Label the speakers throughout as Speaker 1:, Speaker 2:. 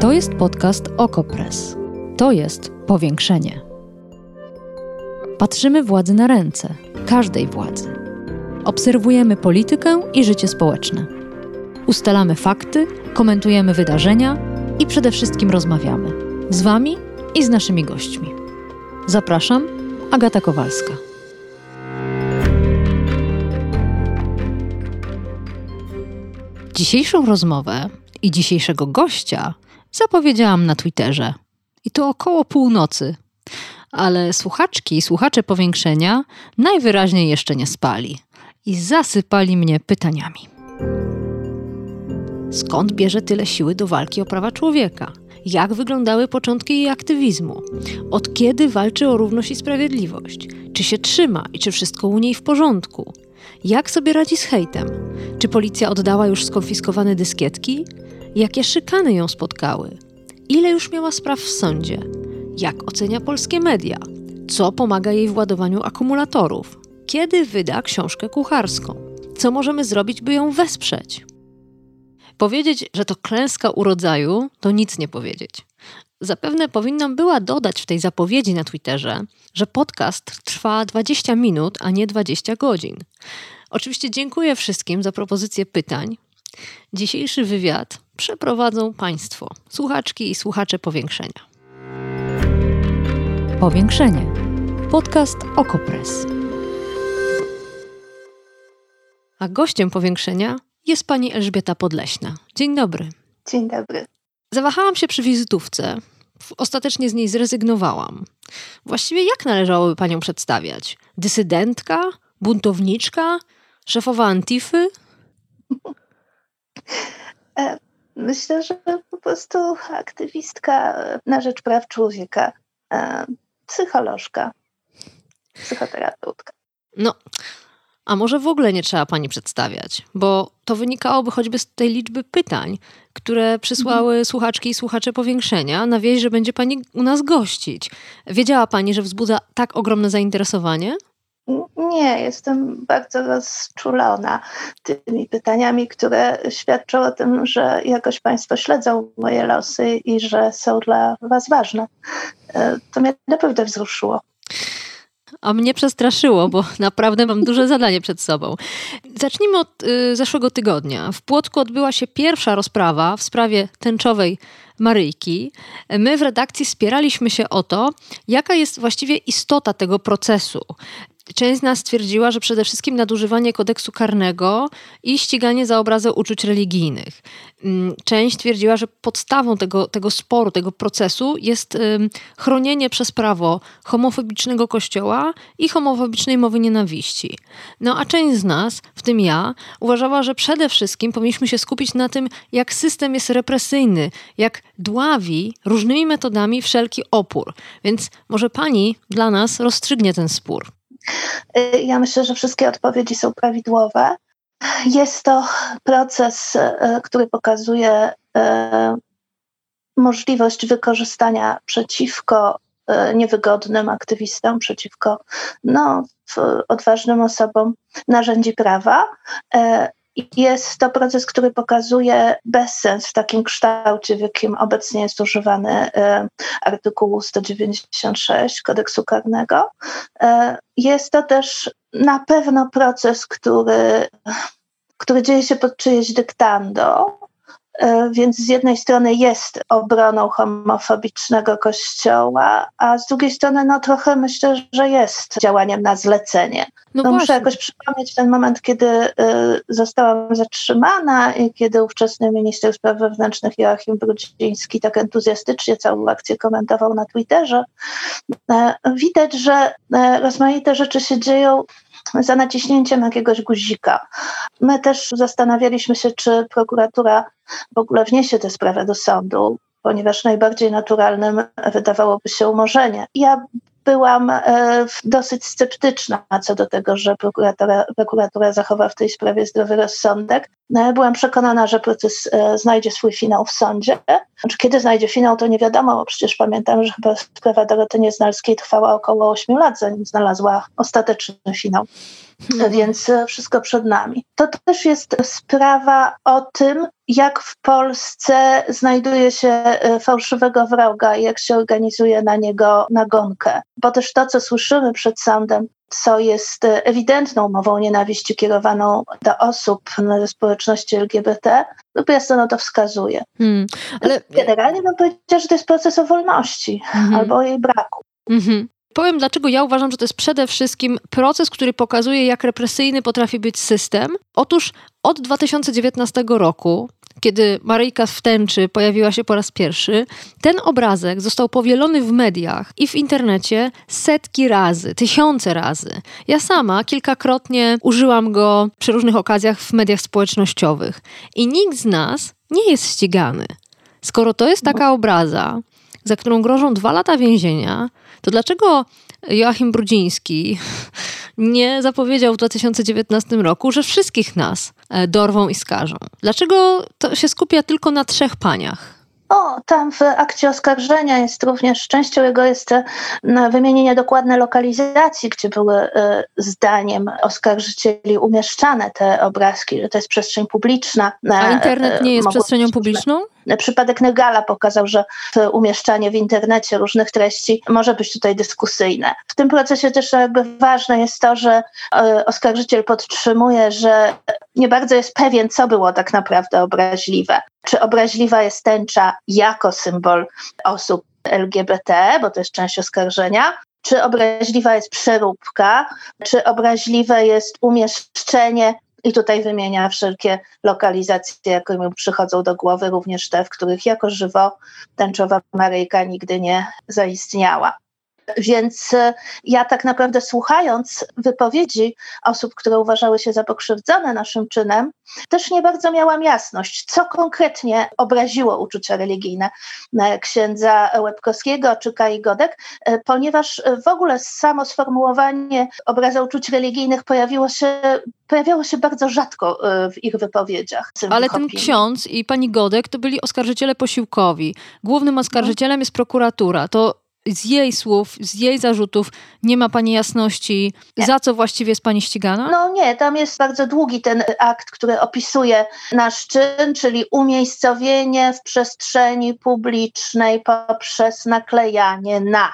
Speaker 1: To jest podcast Okopres. To jest powiększenie. Patrzymy władzy na ręce, każdej władzy. Obserwujemy politykę i życie społeczne. Ustalamy fakty, komentujemy wydarzenia i przede wszystkim rozmawiamy z Wami i z naszymi gośćmi. Zapraszam, Agata Kowalska. Dzisiejszą rozmowę i dzisiejszego gościa zapowiedziałam na Twitterze. I to około północy. Ale słuchaczki i słuchacze powiększenia najwyraźniej jeszcze nie spali i zasypali mnie pytaniami. Skąd bierze tyle siły do walki o prawa człowieka? Jak wyglądały początki jej aktywizmu? Od kiedy walczy o równość i sprawiedliwość? Czy się trzyma i czy wszystko u niej w porządku? Jak sobie radzi z hejtem? Czy policja oddała już skonfiskowane dyskietki? Jakie szykany ją spotkały? Ile już miała spraw w sądzie? Jak ocenia polskie media? Co pomaga jej w ładowaniu akumulatorów? Kiedy wyda książkę kucharską? Co możemy zrobić, by ją wesprzeć? Powiedzieć, że to klęska urodzaju, to nic nie powiedzieć. Zapewne powinnam była dodać w tej zapowiedzi na Twitterze, że podcast trwa 20 minut, a nie 20 godzin. Oczywiście dziękuję wszystkim za propozycje pytań. Dzisiejszy wywiad przeprowadzą Państwo, słuchaczki i słuchacze powiększenia. Powiększenie. Podcast Okopres. A gościem powiększenia jest pani Elżbieta Podleśna. Dzień dobry.
Speaker 2: Dzień dobry.
Speaker 1: Zawahałam się przy wizytówce. Ostatecznie z niej zrezygnowałam. Właściwie jak należałoby panią przedstawiać? Dysydentka? Buntowniczka? Szefowa Antify?
Speaker 2: Myślę, że po prostu aktywistka na rzecz praw człowieka, e, psycholożka, psychoterapeutka.
Speaker 1: No, a może w ogóle nie trzeba pani przedstawiać, bo to wynikałoby choćby z tej liczby pytań, które przysłały mhm. słuchaczki i słuchacze powiększenia na wieść, że będzie pani u nas gościć. Wiedziała pani, że wzbudza tak ogromne zainteresowanie?
Speaker 2: Nie, jestem bardzo rozczulona tymi pytaniami, które świadczą o tym, że jakoś Państwo śledzą moje losy i że są dla Was ważne. E, to mnie naprawdę wzruszyło
Speaker 1: a mnie przestraszyło, bo naprawdę mam duże zadanie przed sobą. Zacznijmy od y, zeszłego tygodnia. W Płotku odbyła się pierwsza rozprawa w sprawie tęczowej Maryjki. My w redakcji spieraliśmy się o to, jaka jest właściwie istota tego procesu. Część z nas stwierdziła, że przede wszystkim nadużywanie kodeksu karnego i ściganie za obrazę uczuć religijnych. Mm, część twierdziła, że podstawą tego, tego sporu, tego procesu jest chronienie przez prawo homofobicznego kościoła i homofobicznej mowy nienawiści. No a część z nas, w tym ja, uważała, że przede wszystkim powinniśmy się skupić na tym, jak system jest represyjny, jak dławi różnymi metodami wszelki opór. Więc może pani dla nas rozstrzygnie ten spór.
Speaker 2: Y, ja myślę, że wszystkie odpowiedzi są prawidłowe. Jest to proces, y, który pokazuje y, możliwość wykorzystania przeciwko niewygodnym aktywistom, przeciwko no, odważnym osobom narzędzi prawa. Jest to proces, który pokazuje bezsens w takim kształcie, w jakim obecnie jest używany e, artykułu 196 kodeksu karnego. E, jest to też na pewno proces, który, który dzieje się pod czyjeś dyktando, więc z jednej strony jest obroną homofobicznego kościoła, a z drugiej strony no trochę myślę, że jest działaniem na zlecenie. No, no muszę jakoś przypomnieć ten moment, kiedy y, zostałam zatrzymana i kiedy ówczesny minister spraw wewnętrznych Joachim Brudziński tak entuzjastycznie całą akcję komentował na Twitterze. Y, widać, że y, rozmaite rzeczy się dzieją za naciśnięciem jakiegoś guzika. My też zastanawialiśmy się, czy prokuratura w ogóle wniesie tę sprawę do sądu, ponieważ najbardziej naturalnym wydawałoby się umorzenie. Ja byłam e, dosyć sceptyczna co do tego, że prokuratura, prokuratura zachowa w tej sprawie zdrowy rozsądek. No, byłam przekonana, że proces e, znajdzie swój finał w sądzie. Znaczy, kiedy znajdzie finał, to nie wiadomo, bo przecież pamiętam, że chyba sprawa Doroty Nieznalskiej trwała około 8 lat, zanim znalazła ostateczny finał. Mhm. Więc e, wszystko przed nami. To też jest sprawa o tym, jak w Polsce znajduje się e, fałszywego wroga i jak się organizuje na niego nagonkę. Bo też to, co słyszymy przed sądem, co jest ewidentną mową nienawiści kierowaną do osób ze społeczności LGBT, lub jasno no to wskazuje. Hmm, ale... Generalnie bym powiedziała, że to jest proces o wolności mhm. albo o jej braku. Mhm.
Speaker 1: Powiem, dlaczego ja uważam, że to jest przede wszystkim proces, który pokazuje, jak represyjny potrafi być system. Otóż od 2019 roku kiedy Maryjka w tęczy pojawiła się po raz pierwszy, ten obrazek został powielony w mediach i w internecie setki razy, tysiące razy. Ja sama kilkakrotnie użyłam go przy różnych okazjach w mediach społecznościowych i nikt z nas nie jest ścigany. Skoro to jest taka obraza, za którą grożą dwa lata więzienia, to dlaczego Joachim Brudziński nie zapowiedział w 2019 roku, że wszystkich nas e, dorwą i skażą? Dlaczego to się skupia tylko na trzech paniach?
Speaker 2: O, tam w akcie oskarżenia jest również, częścią jego jest e, wymienienie dokładne lokalizacji, gdzie były e, zdaniem oskarżycieli umieszczane te obrazki, że to jest przestrzeń publiczna.
Speaker 1: A internet nie jest przestrzenią publiczną?
Speaker 2: Przypadek Negala pokazał, że umieszczanie w internecie różnych treści może być tutaj dyskusyjne. W tym procesie też jakby ważne jest to, że e, oskarżyciel podtrzymuje, że nie bardzo jest pewien, co było tak naprawdę obraźliwe. Czy obraźliwa jest tęcza jako symbol osób LGBT, bo to jest część oskarżenia, czy obraźliwa jest przeróbka, czy obraźliwe jest umieszczenie i tutaj wymienia wszelkie lokalizacje, jakie mu przychodzą do głowy, również te, w których jako żywo tęczowa Maryjka nigdy nie zaistniała. Więc e, ja tak naprawdę słuchając wypowiedzi osób, które uważały się za pokrzywdzone naszym czynem, też nie bardzo miałam jasność, co konkretnie obraziło uczucia religijne e, księdza Łebkowskiego czy Kai Godek, e, ponieważ w ogóle samo sformułowanie obrazu uczuć religijnych pojawiło się, pojawiało się bardzo rzadko w ich wypowiedziach.
Speaker 1: Ale ten ksiądz i pani Godek to byli oskarżyciele posiłkowi. Głównym oskarżycielem jest prokuratura. To z jej słów, z jej zarzutów nie ma pani jasności, nie. za co właściwie jest pani ścigana?
Speaker 2: No nie, tam jest bardzo długi ten akt, który opisuje nasz czyn, czyli umiejscowienie w przestrzeni publicznej poprzez naklejanie na.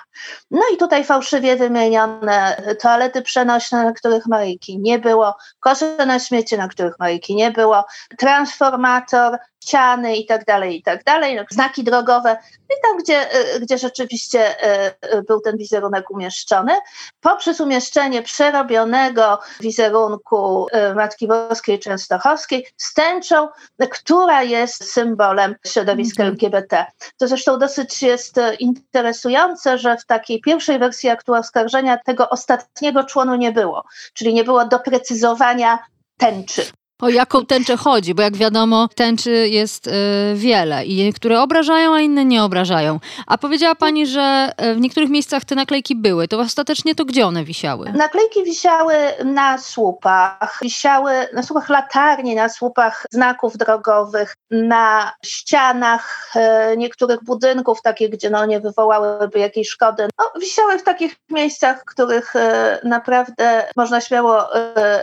Speaker 2: No i tutaj fałszywie wymienione toalety przenośne, na których Maryjki nie było, kosze na śmieci, na których Maryjki nie było, transformator, ściany i tak dalej, i tak dalej, no, znaki drogowe i tam, gdzie, y, gdzie rzeczywiście y, y, był ten wizerunek umieszczony, poprzez umieszczenie przerobionego wizerunku Matki Boskiej Częstochowskiej z tęczą, która jest symbolem środowiska mhm. LGBT. To zresztą dosyć jest interesujące, że w takiej pierwszej wersji aktu oskarżenia tego ostatniego członu nie było, czyli nie było doprecyzowania tęczy.
Speaker 1: O jaką tęczę chodzi? Bo jak wiadomo, tęczy jest y, wiele i niektóre obrażają, a inne nie obrażają. A powiedziała pani, że y, w niektórych miejscach te naklejki były. To ostatecznie to gdzie one wisiały?
Speaker 2: Naklejki wisiały na słupach. Wisiały na słupach latarni, na słupach znaków drogowych, na ścianach y, niektórych budynków, takie, gdzie no, nie wywołałyby jakiejś szkody. No, wisiały w takich miejscach, w których y, naprawdę można śmiało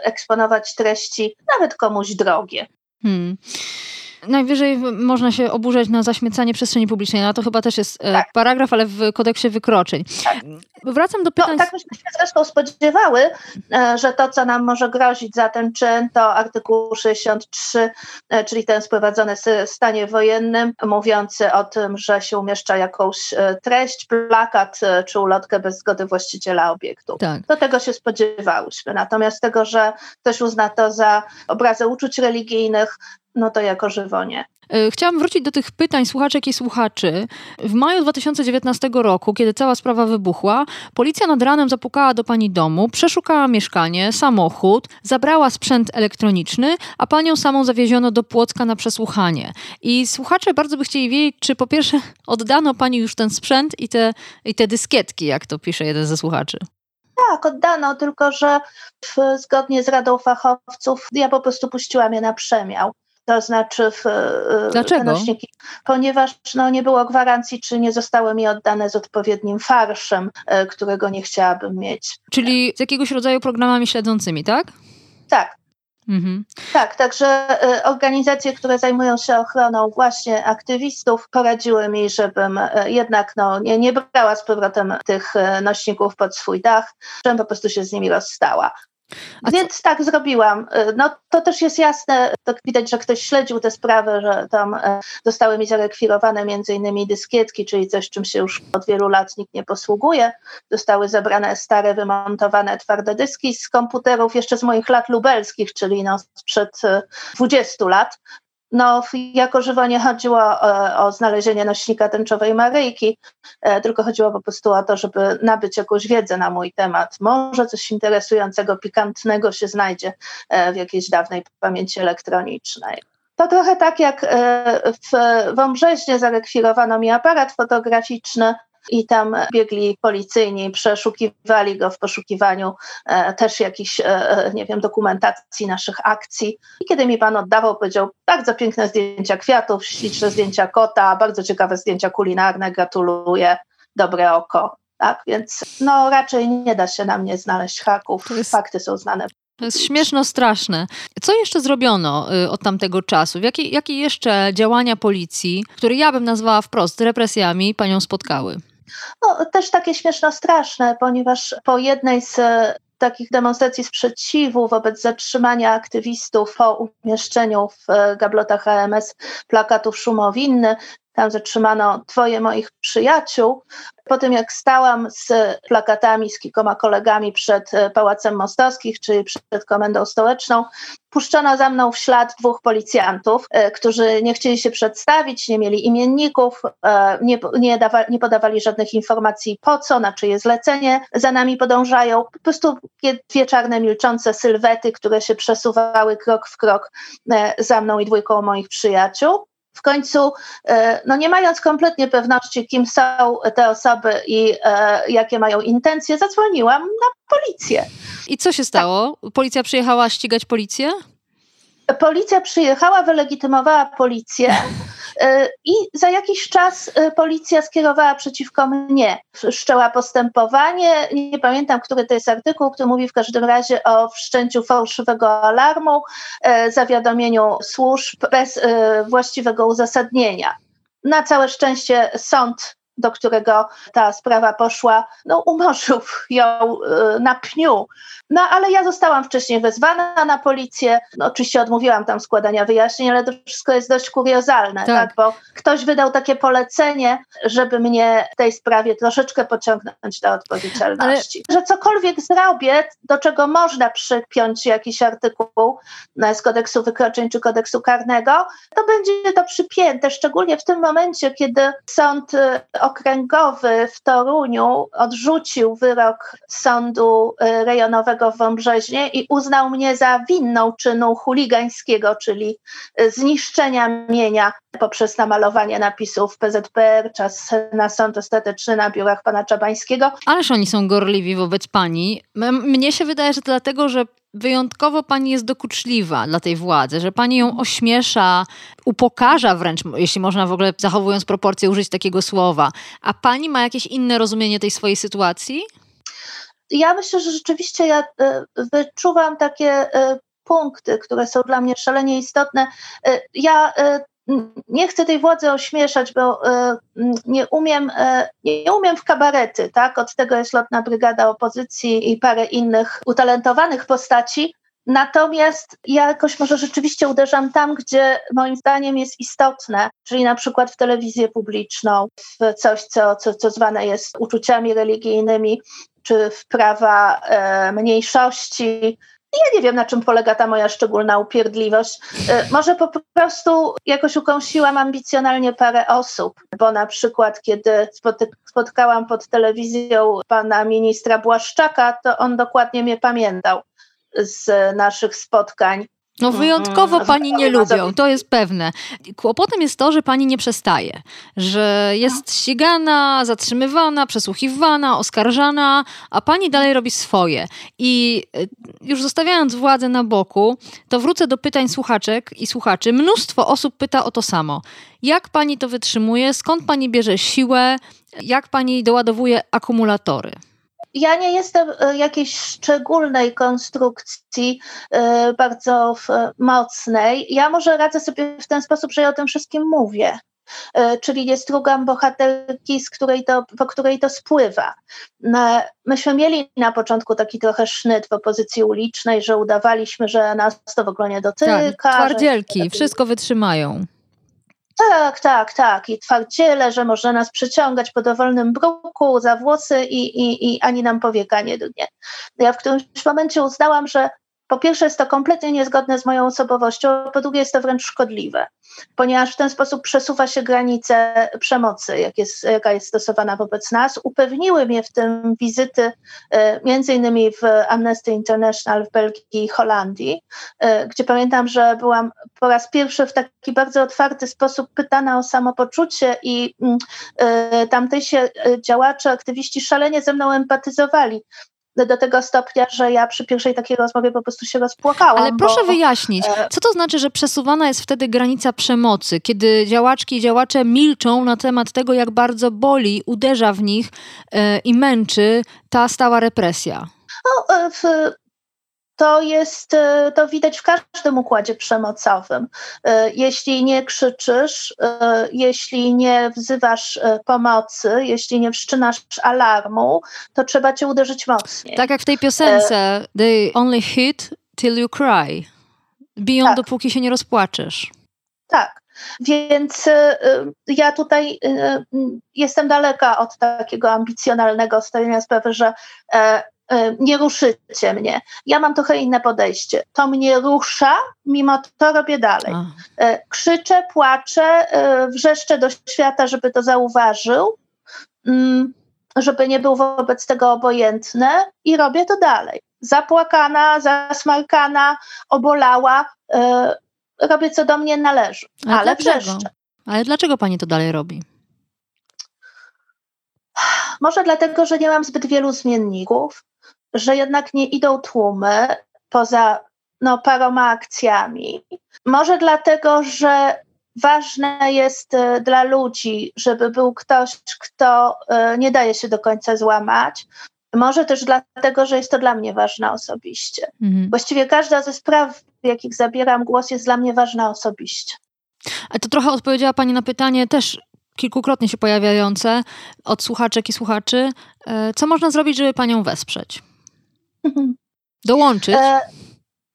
Speaker 2: eksponować treści, nawet komuś drogie. Hmm.
Speaker 1: Najwyżej można się oburzać na zaśmiecanie przestrzeni publicznej, no to chyba też jest e, tak. paragraf, ale w kodeksie wykroczeń. Tak. Wracam do pytań.
Speaker 2: No, tak myśmy się zresztą spodziewały, e, że to, co nam może grozić za ten czyn, to artykuł 63, e, czyli ten sprowadzony w stanie wojennym, mówiący o tym, że się umieszcza jakąś treść, plakat czy ulotkę bez zgody właściciela obiektu. Tak. Do tego się spodziewałyśmy. Natomiast tego, że ktoś uzna to za obrazę uczuć religijnych, no to jako żywo nie.
Speaker 1: E, chciałam wrócić do tych pytań słuchaczek i słuchaczy. W maju 2019 roku, kiedy cała sprawa wybuchła, policja nad ranem zapukała do pani domu, przeszukała mieszkanie, samochód, zabrała sprzęt elektroniczny, a panią samą zawieziono do Płocka na przesłuchanie. I słuchacze bardzo by chcieli wiedzieć, czy po pierwsze oddano pani już ten sprzęt i te, i te dyskietki, jak to pisze jeden ze słuchaczy.
Speaker 2: Tak, oddano, tylko że w, zgodnie z Radą Fachowców ja po prostu puściłam je na przemiał. To znaczy w
Speaker 1: Dlaczego?
Speaker 2: nośniki, ponieważ no, nie było gwarancji, czy nie zostały mi oddane z odpowiednim farszem, którego nie chciałabym mieć.
Speaker 1: Czyli z jakiegoś rodzaju programami śledzącymi, tak?
Speaker 2: Tak. Mhm. Tak, także organizacje, które zajmują się ochroną właśnie aktywistów, poradziły mi, żebym jednak no, nie, nie brała z powrotem tych nośników pod swój dach, żebym po prostu się z nimi rozstała. A Więc tak zrobiłam. Y, no to też jest jasne, tak widać, że ktoś śledził tę sprawę, że tam e, zostały mi zarekwirowane między innymi dyskietki, czyli coś, czym się już od wielu lat nikt nie posługuje. Zostały zebrane stare, wymontowane twarde dyski z komputerów jeszcze z moich lat lubelskich, czyli no sprzed 20 e, lat. No, jako żywo nie chodziło o, e, o, znalezienie nośnika tęczowej Maryjki, e, tylko chodziło po prostu o to, żeby nabyć jakąś wiedzę na mój temat. Może coś interesującego, pikantnego się znajdzie e, w jakiejś dawnej pamięci elektronicznej. To trochę tak jak e, w Wąbrzeźnie zarekwirowano mi aparat fotograficzny, i tam biegli policyjni, przeszukiwali go w poszukiwaniu e, też jakichś, e, nie wiem, dokumentacji naszych akcji. I kiedy mi pan oddawał, powiedział, bardzo piękne zdjęcia kwiatów, śliczne zdjęcia kota, bardzo ciekawe zdjęcia kulinarne, gratuluję, dobre oko. Tak, więc no raczej nie da się na mnie znaleźć haków. Jest... Fakty są znane
Speaker 1: to jest śmieszno straszne. Co jeszcze zrobiono y, od tamtego czasu? Jakie, jakie jeszcze działania policji, które ja bym nazwała wprost represjami, panią spotkały?
Speaker 2: No, też takie śmieszno straszne, ponieważ po jednej z takich demonstracji sprzeciwu wobec zatrzymania aktywistów po umieszczeniu w gablotach AMS plakatów szumowinny. Tam zatrzymano dwoje moich przyjaciół. Po tym jak stałam z plakatami z kilkoma kolegami przed e, Pałacem Mostowskich, czyli przed Komendą Stołeczną, puszczono za mną w ślad dwóch policjantów, e, którzy nie chcieli się przedstawić, nie mieli imienników, e, nie, nie, dawa, nie podawali żadnych informacji po co, na czyje zlecenie za nami podążają. Po prostu dwie czarne, milczące sylwety, które się przesuwały krok w krok za mną i dwójką moich przyjaciół w końcu, e, no nie mając kompletnie pewności, kim są te osoby i e, jakie mają intencje, zadzwoniłam na policję.
Speaker 1: I co się stało? Policja przyjechała ścigać policję?
Speaker 2: Policja przyjechała, wylegitymowała policję. E, I za jakiś czas e, policja skierowała przeciwko mnie, wszczęła postępowanie. Nie pamiętam, który to jest artykuł, który mówi w każdym razie o wszczęciu fałszywego alarmu, e, zawiadomieniu służb bez właściwego uzasadnienia. Na całe szczęście sąd do którego ta sprawa poszła, no umorzył ją na pniu. No ale ja zostałam wcześniej wezwana na policję. No, oczywiście odmówiłam tam składania wyjaśnień, ale to wszystko jest dość kuriozalne, tak. tak. Bo ktoś wydał takie polecenie, żeby mnie w tej sprawie troszeczkę pociągnąć do odpowiedzialności. Ale... Że cokolwiek zrobię, do czego można przypiąć jakiś artykuł z kodeksu wykroczeń czy kodeksu karnego, to będzie to przypięte, szczególnie w tym momencie, kiedy sąd y, okręgowy w Toruniu odrzucił wyrok sądu y, rejonowego w Wąbrzeźnie i uznał mnie za winną czynu chuligańskiego, czyli y, zniszczenia mienia poprzez namalowanie napisów PZPR, czas na sąd ostateczny na biurach pana Czabańskiego.
Speaker 1: Ależ oni są gorliwi wobec pani. Mnie się wydaje, że dlatego, że wyjątkowo pani jest dokuczliwa dla tej władzy, że pani ją ośmiesza, upokarza wręcz, jeśli można w ogóle zachowując proporcje użyć takiego słowa. A pani ma jakieś inne rozumienie tej swojej sytuacji?
Speaker 2: ja myślę, że rzeczywiście ja e, wyczuwam takie e, punkty, które są dla mnie szalenie istotne. E, ja nie chcę tej władzy ośmieszać, bo nie umiem, nie umiem w kabarety, tak? Od tego jest lotna brygada opozycji i parę innych utalentowanych postaci. Natomiast ja jakoś może rzeczywiście uderzam tam, gdzie moim zdaniem jest istotne, czyli na przykład w telewizję publiczną, w coś, co, co, co zwane jest uczuciami religijnymi, czy w prawa e, mniejszości. Ja nie wiem, na czym polega ta moja szczególna upierdliwość. E, może po prostu jakoś ukąsiłam ambicjonalnie parę osób, bo na przykład, kiedy spotkałam pod telewizją pana ministra Błaszczaka, to on dokładnie mnie pamiętał z naszych spotkań
Speaker 1: No wyjątkowo pani nie lubią, to jest pewne. Kłopotem jest to, że pani nie przestaje, że jest ścigana, zatrzymywana, przesłuchiwana, oskarżana, a pani dalej robi swoje. I y, już zostawiając władzę na boku, to wrócę do pytań słuchaczek i słuchaczy. Mnóstwo osób pyta o to samo. Jak pani to wytrzymuje? Skąd pani bierze siłę? Jak pani doładowuje akumulatory?
Speaker 2: Ja nie jestem e, jakiejś szczególnej konstrukcji, e, bardzo mocnej. Ja może radzę sobie w ten sposób, że ja o tym wszystkim mówię e, czyli nie strugam bohaterki, z której to, po której to spływa. Myśmy mieli na początku taki trochę sznyt w opozycji ulicznej, że udawaliśmy, że nas to w ogóle nie dotyka.
Speaker 1: Tak, twardzielki, że... wszystko wytrzymają.
Speaker 2: Tak, tak, tak. I twardziele, że można nas przyciągać po dowolnym bruku za włosy i, i, i ani nam powieka nie dnie. Ja w którymś momencie uznałam, że po pierwsze jest to kompletnie niezgodne z moją osobowością, po drugie jest to wręcz szkodliwe, ponieważ w ten sposób przesuwa się granice przemocy, jak jest, jaka jest stosowana wobec nas. Upewniły mnie w tym wizyty e, innymi w Amnesty International w Belgii i Holandii, e, gdzie pamiętam, że byłam po raz pierwszy w taki bardzo otwarty sposób pytana o samopoczucie i mm, e, tamtejsi działacze, aktywiści szalenie ze mną empatyzowali do tego stopnia, że ja przy pierwszej takiej rozmowie po prostu się rozpłakałam.
Speaker 1: Ale proszę bo, wyjaśnić, e, co to znaczy, że przesuwana jest wtedy granica przemocy, kiedy działaczki i działacze milczą na temat tego, jak bardzo boli, uderza w nich e, i męczy ta stała represja?
Speaker 2: No, e, w, to jest, e, to widać w każdym układzie przemocowym. E, jeśli nie krzyczysz, e, jeśli nie wzywasz pomocy, jeśli nie wszczynasz alarmu, to trzeba cię uderzyć mocniej.
Speaker 1: Tak jak w tej piosence, they only hit till you cry. Biją tak. dopóki się nie rozpłaczesz.
Speaker 2: Tak. Więc ja tutaj jestem daleka od takiego ambicjonalnego stawiania sprawy, że nie ruszycie mnie. Ja mam trochę inne podejście. To mnie rusza, mimo to robię dalej. E, krzyczę, płaczę, e, wrzeszczę do świata, żeby to zauważył, mm, żeby nie był wobec tego obojętny i robię to dalej. Zapłakana, zasmarkana, obolała, robię co do mnie należy, ale, ale wrzeszczę.
Speaker 1: Ale dlaczego pani to dalej robi?
Speaker 2: Może dlatego, że nie mam zbyt wielu zmienników, że jednak nie idą tłumy poza no, paroma akcjami. Może dlatego, że ważne jest e, dla ludzi, żeby był ktoś, kto e, nie daje się do końca złamać. Może też dlatego, że jest to dla mnie ważne osobiście. Mhm. Właściwie każda ze spraw, w jakich zabieram głos, jest dla mnie ważna osobiście.
Speaker 1: A to trochę odpowiedziała Pani na pytanie też kilkukrotnie się pojawiające od słuchaczek i słuchaczy. E, co można zrobić, żeby Panią wesprzeć? Dołączyć? E,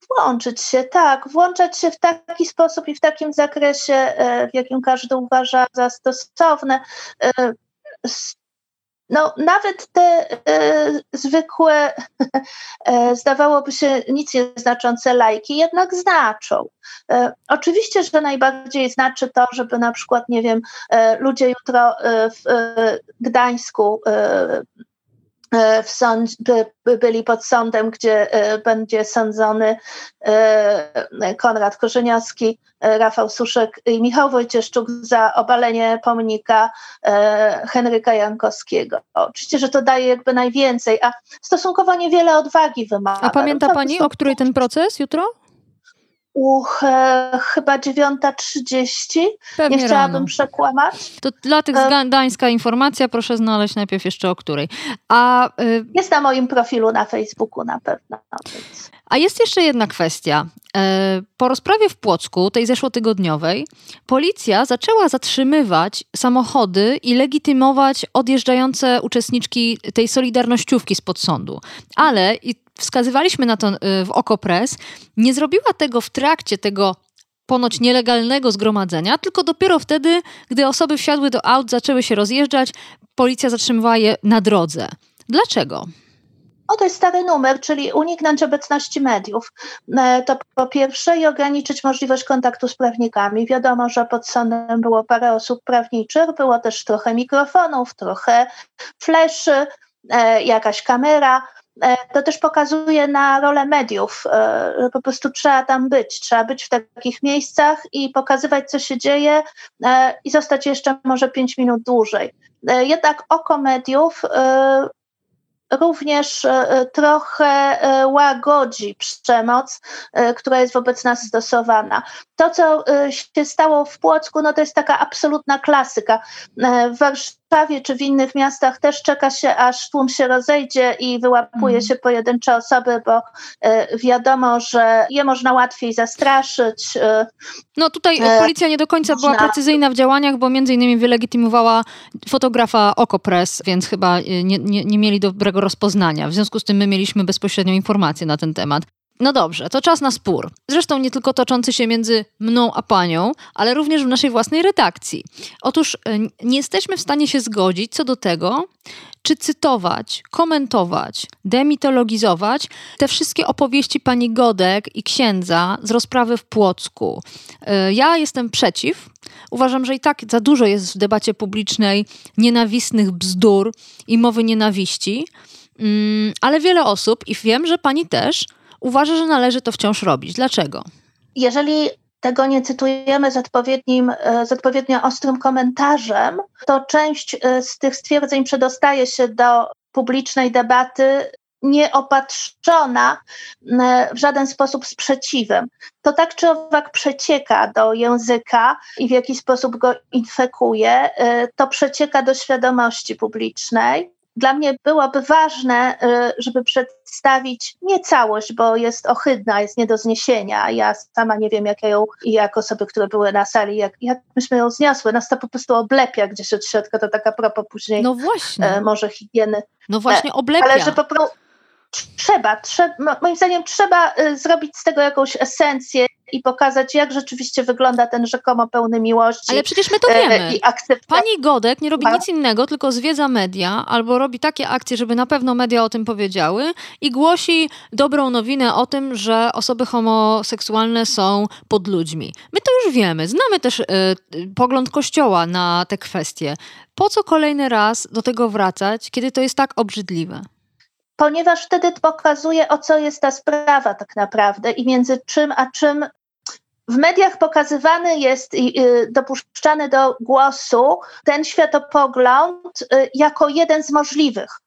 Speaker 2: włączyć się, tak. Włączać się w taki sposób i w takim zakresie, e, w jakim każdy uważa za stosowne. E, no, nawet te e, zwykłe, e, zdawałoby się nic nieznaczące lajki, jednak znaczą. E, oczywiście, że najbardziej znaczy to, żeby na przykład, nie wiem, ludzie jutro w Gdańsku w sąd, by, byli pod sądem, gdzie e, będzie sądzony e, Konrad Korzeniowski, Rafał Suszek i Michał Wojcieszczuk za obalenie pomnika Henryka Jankowskiego. Oczywiście, że to daje jakby najwięcej, a stosunkowo niewiele odwagi wymaga.
Speaker 1: A pamięta Pani, o której ten proces jutro?
Speaker 2: Uch, e, chyba 9.30. Pewnie Nie chciałabym rano. przekłamać.
Speaker 1: To dla tych z Gdańska informacja, proszę znaleźć najpierw jeszcze o której.
Speaker 2: A, y... Jest na moim profilu na Facebooku na pewno. Więc...
Speaker 1: A jest jeszcze jedna kwestia. E, po rozprawie w Płocku, tej zeszłotygodniowej, policja zaczęła zatrzymywać samochody i legitymować odjeżdżające uczestniczki tej solidarnościówki spod sądu. Ale, i wskazywaliśmy na to y, w Okopres, nie zrobiła tego w trakcie tego ponoć nielegalnego zgromadzenia, tylko dopiero wtedy, gdy osoby wsiadły do aut, zaczęły się rozjeżdżać, policja zatrzymywała je na drodze. Dlaczego?
Speaker 2: O, to jest stary numer, czyli uniknąć obecności mediów. E, to po pierwsze i ograniczyć możliwość kontaktu z prawnikami. Wiadomo, że pod sądem było parę osób prawniczych, było też trochę mikrofonów, trochę fleszy, e, jakaś kamera. E, to też pokazuje na rolę mediów, e, że po prostu trzeba tam być, trzeba być w takich miejscach i pokazywać, co się dzieje i zostać jeszcze może pięć minut dłużej. Jednak oko mediów również trochę łagodzi przemoc, która jest wobec nas stosowana. To, co się stało w Płocku, no to jest taka absolutna klasyka. W Warszawie czy w innych miastach też czeka się, aż tłum się rozejdzie i wyłapuje mm. się pojedyncze osoby, bo y, wiadomo, że je można łatwiej zastraszyć. Y,
Speaker 1: no tutaj y, policja nie do końca można... była precyzyjna w działaniach, bo między innymi wylegitymowała fotografa Okopres, więc chyba nie, nie, nie mieli dobrego rozpoznania. W związku z tym my mieliśmy bezpośrednią informację na ten temat. No dobrze, to czas na spór. Zresztą nie tylko toczący się między mną a panią, ale również w naszej własnej redakcji. Otóż e, nie jesteśmy w stanie się zgodzić co do tego, czy cytować, komentować, demitologizować te wszystkie opowieści pani Godek i księdza z rozprawy w Płocku. E, ja jestem przeciw. Uważam, że i tak za dużo jest w debacie publicznej nienawistnych bzdur i mowy nienawiści, mm, ale wiele osób, i wiem, że pani też, uważa, że należy to wciąż robić. Dlaczego?
Speaker 2: Jeżeli tego nie cytujemy z, odpowiednim, e, z odpowiednio ostrym komentarzem, to część e, z tych stwierdzeń przedostaje się do publicznej debaty nieopatrzona e, w żaden sposób sprzeciwem. To tak czy owak przecieka do języka i w jakiś sposób go infekuje, to przecieka do świadomości publicznej dla mnie byłoby ważne, żeby przedstawić nie całość, bo jest ohydna, jest nie do zniesienia. Ja sama nie wiem, jak ja ją, i jak osoby, które były na sali, jak, jak myśmy ją zniosły. Nas to po prostu oblepia gdzieś od środka, to taka propos później
Speaker 1: no właśnie.
Speaker 2: Y, może higieny.
Speaker 1: No właśnie, e, oblepia.
Speaker 2: Ale że po prostu trzeba, trzeba, moim zdaniem trzeba y, zrobić z tego jakąś esencję i pokazać, jak rzeczywiście wygląda ten rzekomo pełny miłości.
Speaker 1: Ale przecież my to e, wiemy. Pani Godek nie robi nic innego, tylko zwiedza media albo robi takie akcje, żeby na pewno media o tym powiedziały i głosi dobrą nowinę o tym, że osoby homoseksualne są pod ludźmi. My to już wiemy. Znamy też y, pogląd Kościoła na te kwestie. Po co kolejny raz do tego wracać, kiedy to jest tak obrzydliwe?
Speaker 2: ponieważ wtedy pokazuje, o co jest ta sprawa tak naprawdę i między czym a czym w mediach pokazywany jest i dopuszczany do głosu ten światopogląd y, jako jeden z możliwych.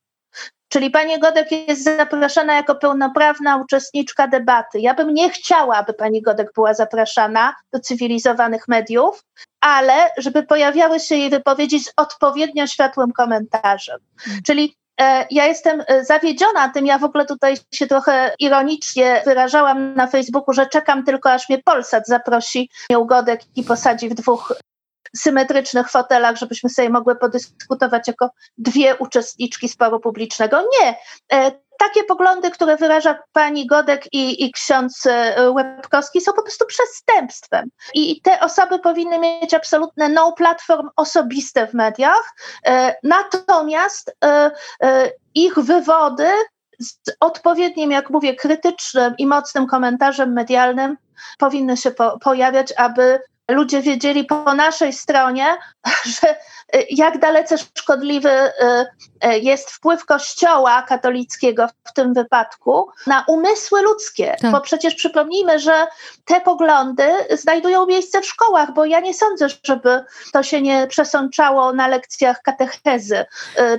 Speaker 2: Czyli pani Godek jest zapraszana jako pełnoprawna uczestniczka debaty. Ja bym nie chciała, aby pani Godek była zapraszana do cywilizowanych mediów, ale żeby pojawiały się jej wypowiedzi z odpowiednio światłym komentarzem. Hmm. Czyli ja jestem e, zawiedziona tym, ja w ogóle tutaj się trochę ironicznie wyrażałam na Facebooku, że czekam tylko aż mnie Polsat zaprosi ugodek i posadzi w dwóch symetrycznych fotelach, żebyśmy sobie mogły podyskutować jako dwie uczestniczki sporu publicznego. Nie. Takie poglądy, które wyraża pani Godek i, i ksiądz e, Łebkowski są po prostu przestępstwem. I te osoby powinny mieć absolutne no platform osobiste w mediach, e, natomiast e, ich wywody z odpowiednim, jak mówię, krytycznym i mocnym komentarzem medialnym powinny się po pojawiać, aby ludzie wiedzieli po naszej stronie, że jak dalece szkodliwy y, y, jest wpływ Kościoła katolickiego w tym wypadku na umysły ludzkie. Tak. Bo przecież przypomnijmy, że te poglądy znajdują miejsce w szkołach, bo ja nie sądzę, żeby to się nie przesączało na lekcjach katechezy.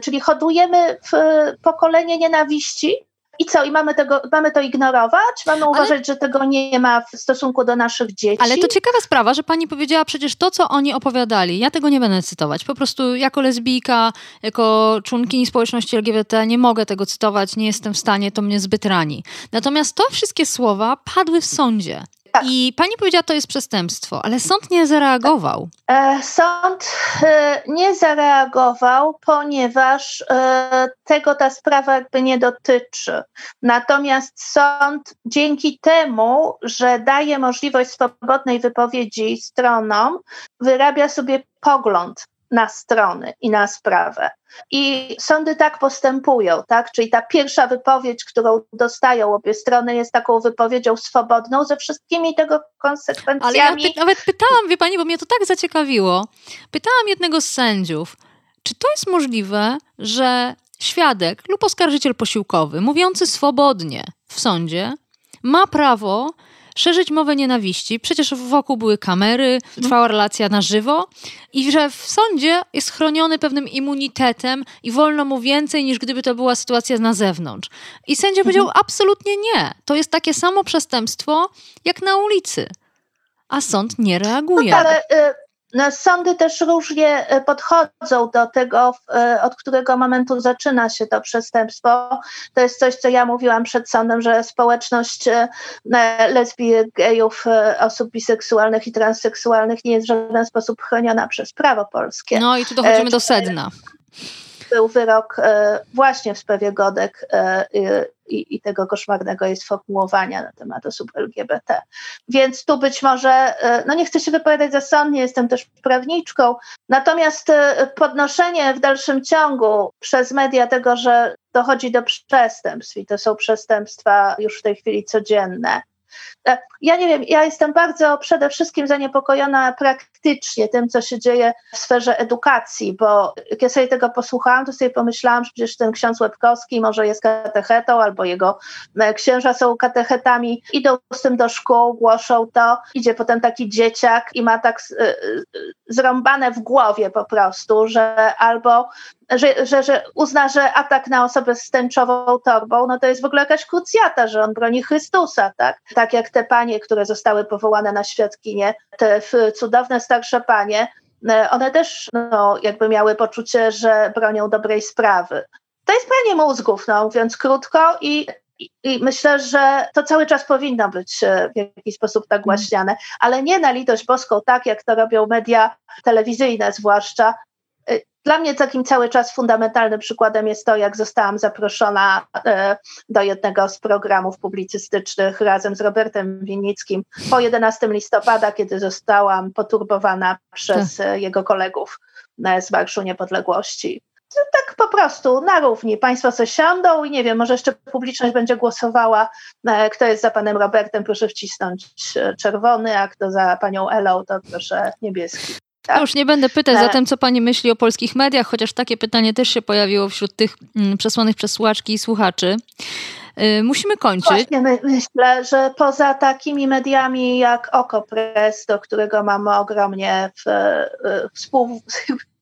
Speaker 2: Czyli hodujemy w pokolenie nienawiści, i co? I mamy, tego, mamy to ignorować? Mamy ale, uważać, że tego nie ma w stosunku do naszych dzieci?
Speaker 1: Ale to ciekawa sprawa, że pani powiedziała przecież to, co oni opowiadali. Ja tego nie będę cytować. Po prostu jako lesbijka, jako członkini społeczności LGBT nie mogę tego cytować, nie jestem w stanie, to mnie zbyt rani. Natomiast to wszystkie słowa padły w sądzie. Tak. I pani powiedziała, to jest przestępstwo, ale sąd nie zareagował.
Speaker 2: E, sąd e, nie zareagował, ponieważ e, tego ta sprawa jakby nie dotyczy. Natomiast sąd dzięki temu, że daje możliwość swobodnej wypowiedzi stronom, wyrabia sobie pogląd na strony i na sprawę. I sądy tak postępują, tak? Czyli ta pierwsza wypowiedź, którą dostają obie strony, jest taką wypowiedzią swobodną ze wszystkimi tego konsekwencjami.
Speaker 1: Ale ja py nawet pytałam, wie pani, bo mnie to tak zaciekawiło. Pytałam jednego z sędziów, czy to jest możliwe, że świadek lub oskarżyciel posiłkowy, mówiący swobodnie w sądzie, ma prawo szerzyć mowę nienawiści. Przecież wokół były kamery, trwała relacja na żywo i że w sądzie jest chroniony pewnym immunitetem i wolno mu więcej niż gdyby to była sytuacja na zewnątrz. I sędzia powiedział mhm. absolutnie nie. To jest takie samo przestępstwo jak na ulicy. A sąd nie reaguje.
Speaker 2: No, ale y no, sądy też różnie e, podchodzą do tego, e, od którego momentu zaczyna się to przestępstwo. To jest coś, co ja mówiłam przed sądem, że społeczność e, lesbijek, gejów, osób biseksualnych i transseksualnych nie jest w żaden sposób chroniona przez prawo polskie.
Speaker 1: No i tu dochodzimy do sedna
Speaker 2: był wyrok e, właśnie w sprawie Godek e, i, i, tego koszmarnego jej sformułowania na temat osób LGBT. Więc tu być może, e, no nie chcę się wypowiadać za sąd, nie jestem też prawniczką, natomiast podnoszenie w dalszym ciągu przez media tego, że dochodzi do przestępstw i to są przestępstwa już w tej chwili codzienne, ja nie wiem, ja jestem bardzo przede wszystkim zaniepokojona praktycznie tym, co się dzieje w sferze edukacji, bo ja sobie tego posłuchałam, to sobie pomyślałam, że przecież ten ksiądz Łebkowski może jest katechetą, albo jego e, księża są katechetami, idą z tym do szkół, głoszą to, idzie potem taki dzieciak i ma tak e, zrąbane w głowie po prostu, że albo że, że, że uzna, że atak na osobę z tęczową torbą, no to jest w ogóle jakaś krucjata, że on broni Chrystusa, tak? Tak jak te panie, które zostały powołane na świadkinie, te cudowne starsze panie, e, one też no, jakby miały poczucie, że bronią dobrej sprawy. To jest pranie mózgów, no, mówiąc krótko i i, I, myślę, że to cały czas powinno być e, w jakiś sposób nagłaśniane, ale nie na litość boską, tak jak to robią media telewizyjne zwłaszcza, dla mnie takim cały czas fundamentalnym przykładem jest to, jak zostałam zaproszona e, do jednego z programów publicystycznych razem z Robertem Winnickim po 11 listopada, kiedy zostałam poturbowana przez tak. jego kolegów e, z Marszu Niepodległości. Tak po prostu, na równi. Państwo se siądą i nie wiem, może jeszcze publiczność będzie głosowała, e, kto jest za panem Robertem, proszę wcisnąć czerwony, a kto za panią Elą, to proszę niebieski.
Speaker 1: Tak? Już nie będę pytać zatem, co pani myśli o polskich mediach, chociaż takie pytanie też się pojawiło wśród tych mm, przesłanych przez słuchaczki i słuchaczy. Y, musimy kończyć.
Speaker 2: Właśnie my, myślę, że poza takimi mediami jak Okopres, do którego mamy ogromnie w, w współ,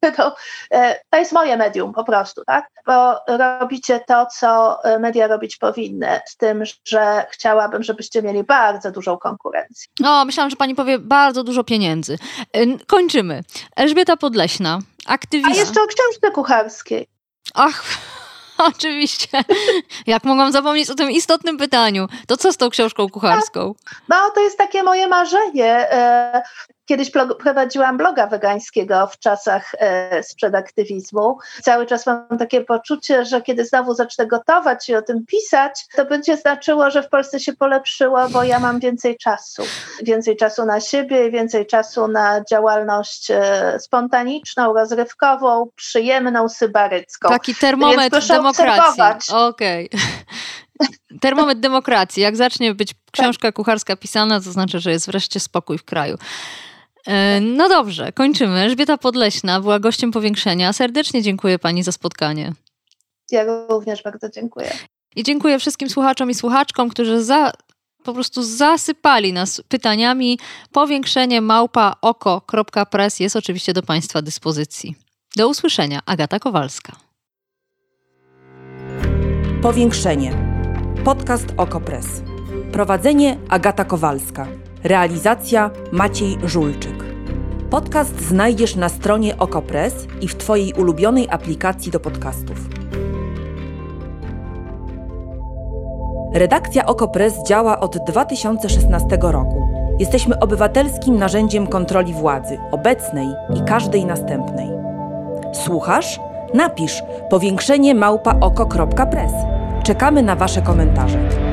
Speaker 2: to, e, to jest moje medium po prostu, tak? Bo robicie to, co media robić powinny, z tym, że chciałabym, żebyście mieli bardzo dużą konkurencję.
Speaker 1: No, myślałam, że pani powie bardzo dużo pieniędzy. E, kończymy. Elżbieta Podleśna, aktywista.
Speaker 2: A jeszcze o książce kucharskiej.
Speaker 1: Ach, Oczywiście. Jak mogłam zapomnieć o tym istotnym pytaniu? To co z tą książką kucharską?
Speaker 2: No, to jest takie moje marzenie. Kiedyś prowadziłam bloga wegańskiego w czasach e, sprzed aktywizmu. Cały czas mam takie poczucie, że kiedy znowu zacznę gotować i o tym pisać, to będzie znaczyło, że w Polsce się polepszyło, bo ja mam więcej czasu. Więcej czasu na siebie, więcej czasu na działalność e, spontaniczną, rozrywkową, przyjemną, sybarycką.
Speaker 1: Taki termometr demokracji. Okej. Okay. Termometr demokracji. Jak zacznie być książka kucharska pisana, to znaczy, że jest wreszcie spokój w kraju. E, no dobrze, kończymy. Elżbieta Podleśna była gościem powiększenia. Serdecznie dziękuję Pani za spotkanie.
Speaker 2: Ja również bardzo dziękuję.
Speaker 1: I dziękuję wszystkim słuchaczom i słuchaczkom, którzy za, po prostu zasypali nas pytaniami. Powiększenie małpa oko.press jest oczywiście do Państwa dyspozycji. Do usłyszenia. Agata Kowalska.
Speaker 3: Powiększenie. Podcast OkoPress. Prowadzenie Agata Kowalska. Realizacja Maciej Żulczyk. Podcast znajdziesz na stronie Okopres i w Twojej ulubionej aplikacji do podcastów. Redakcja Okopres działa od 2016 roku. Jesteśmy obywatelskim narzędziem kontroli władzy, obecnej i każdej następnej. Słuchasz? Napisz powiększenie małpa oko.press. Czekamy na Wasze komentarze.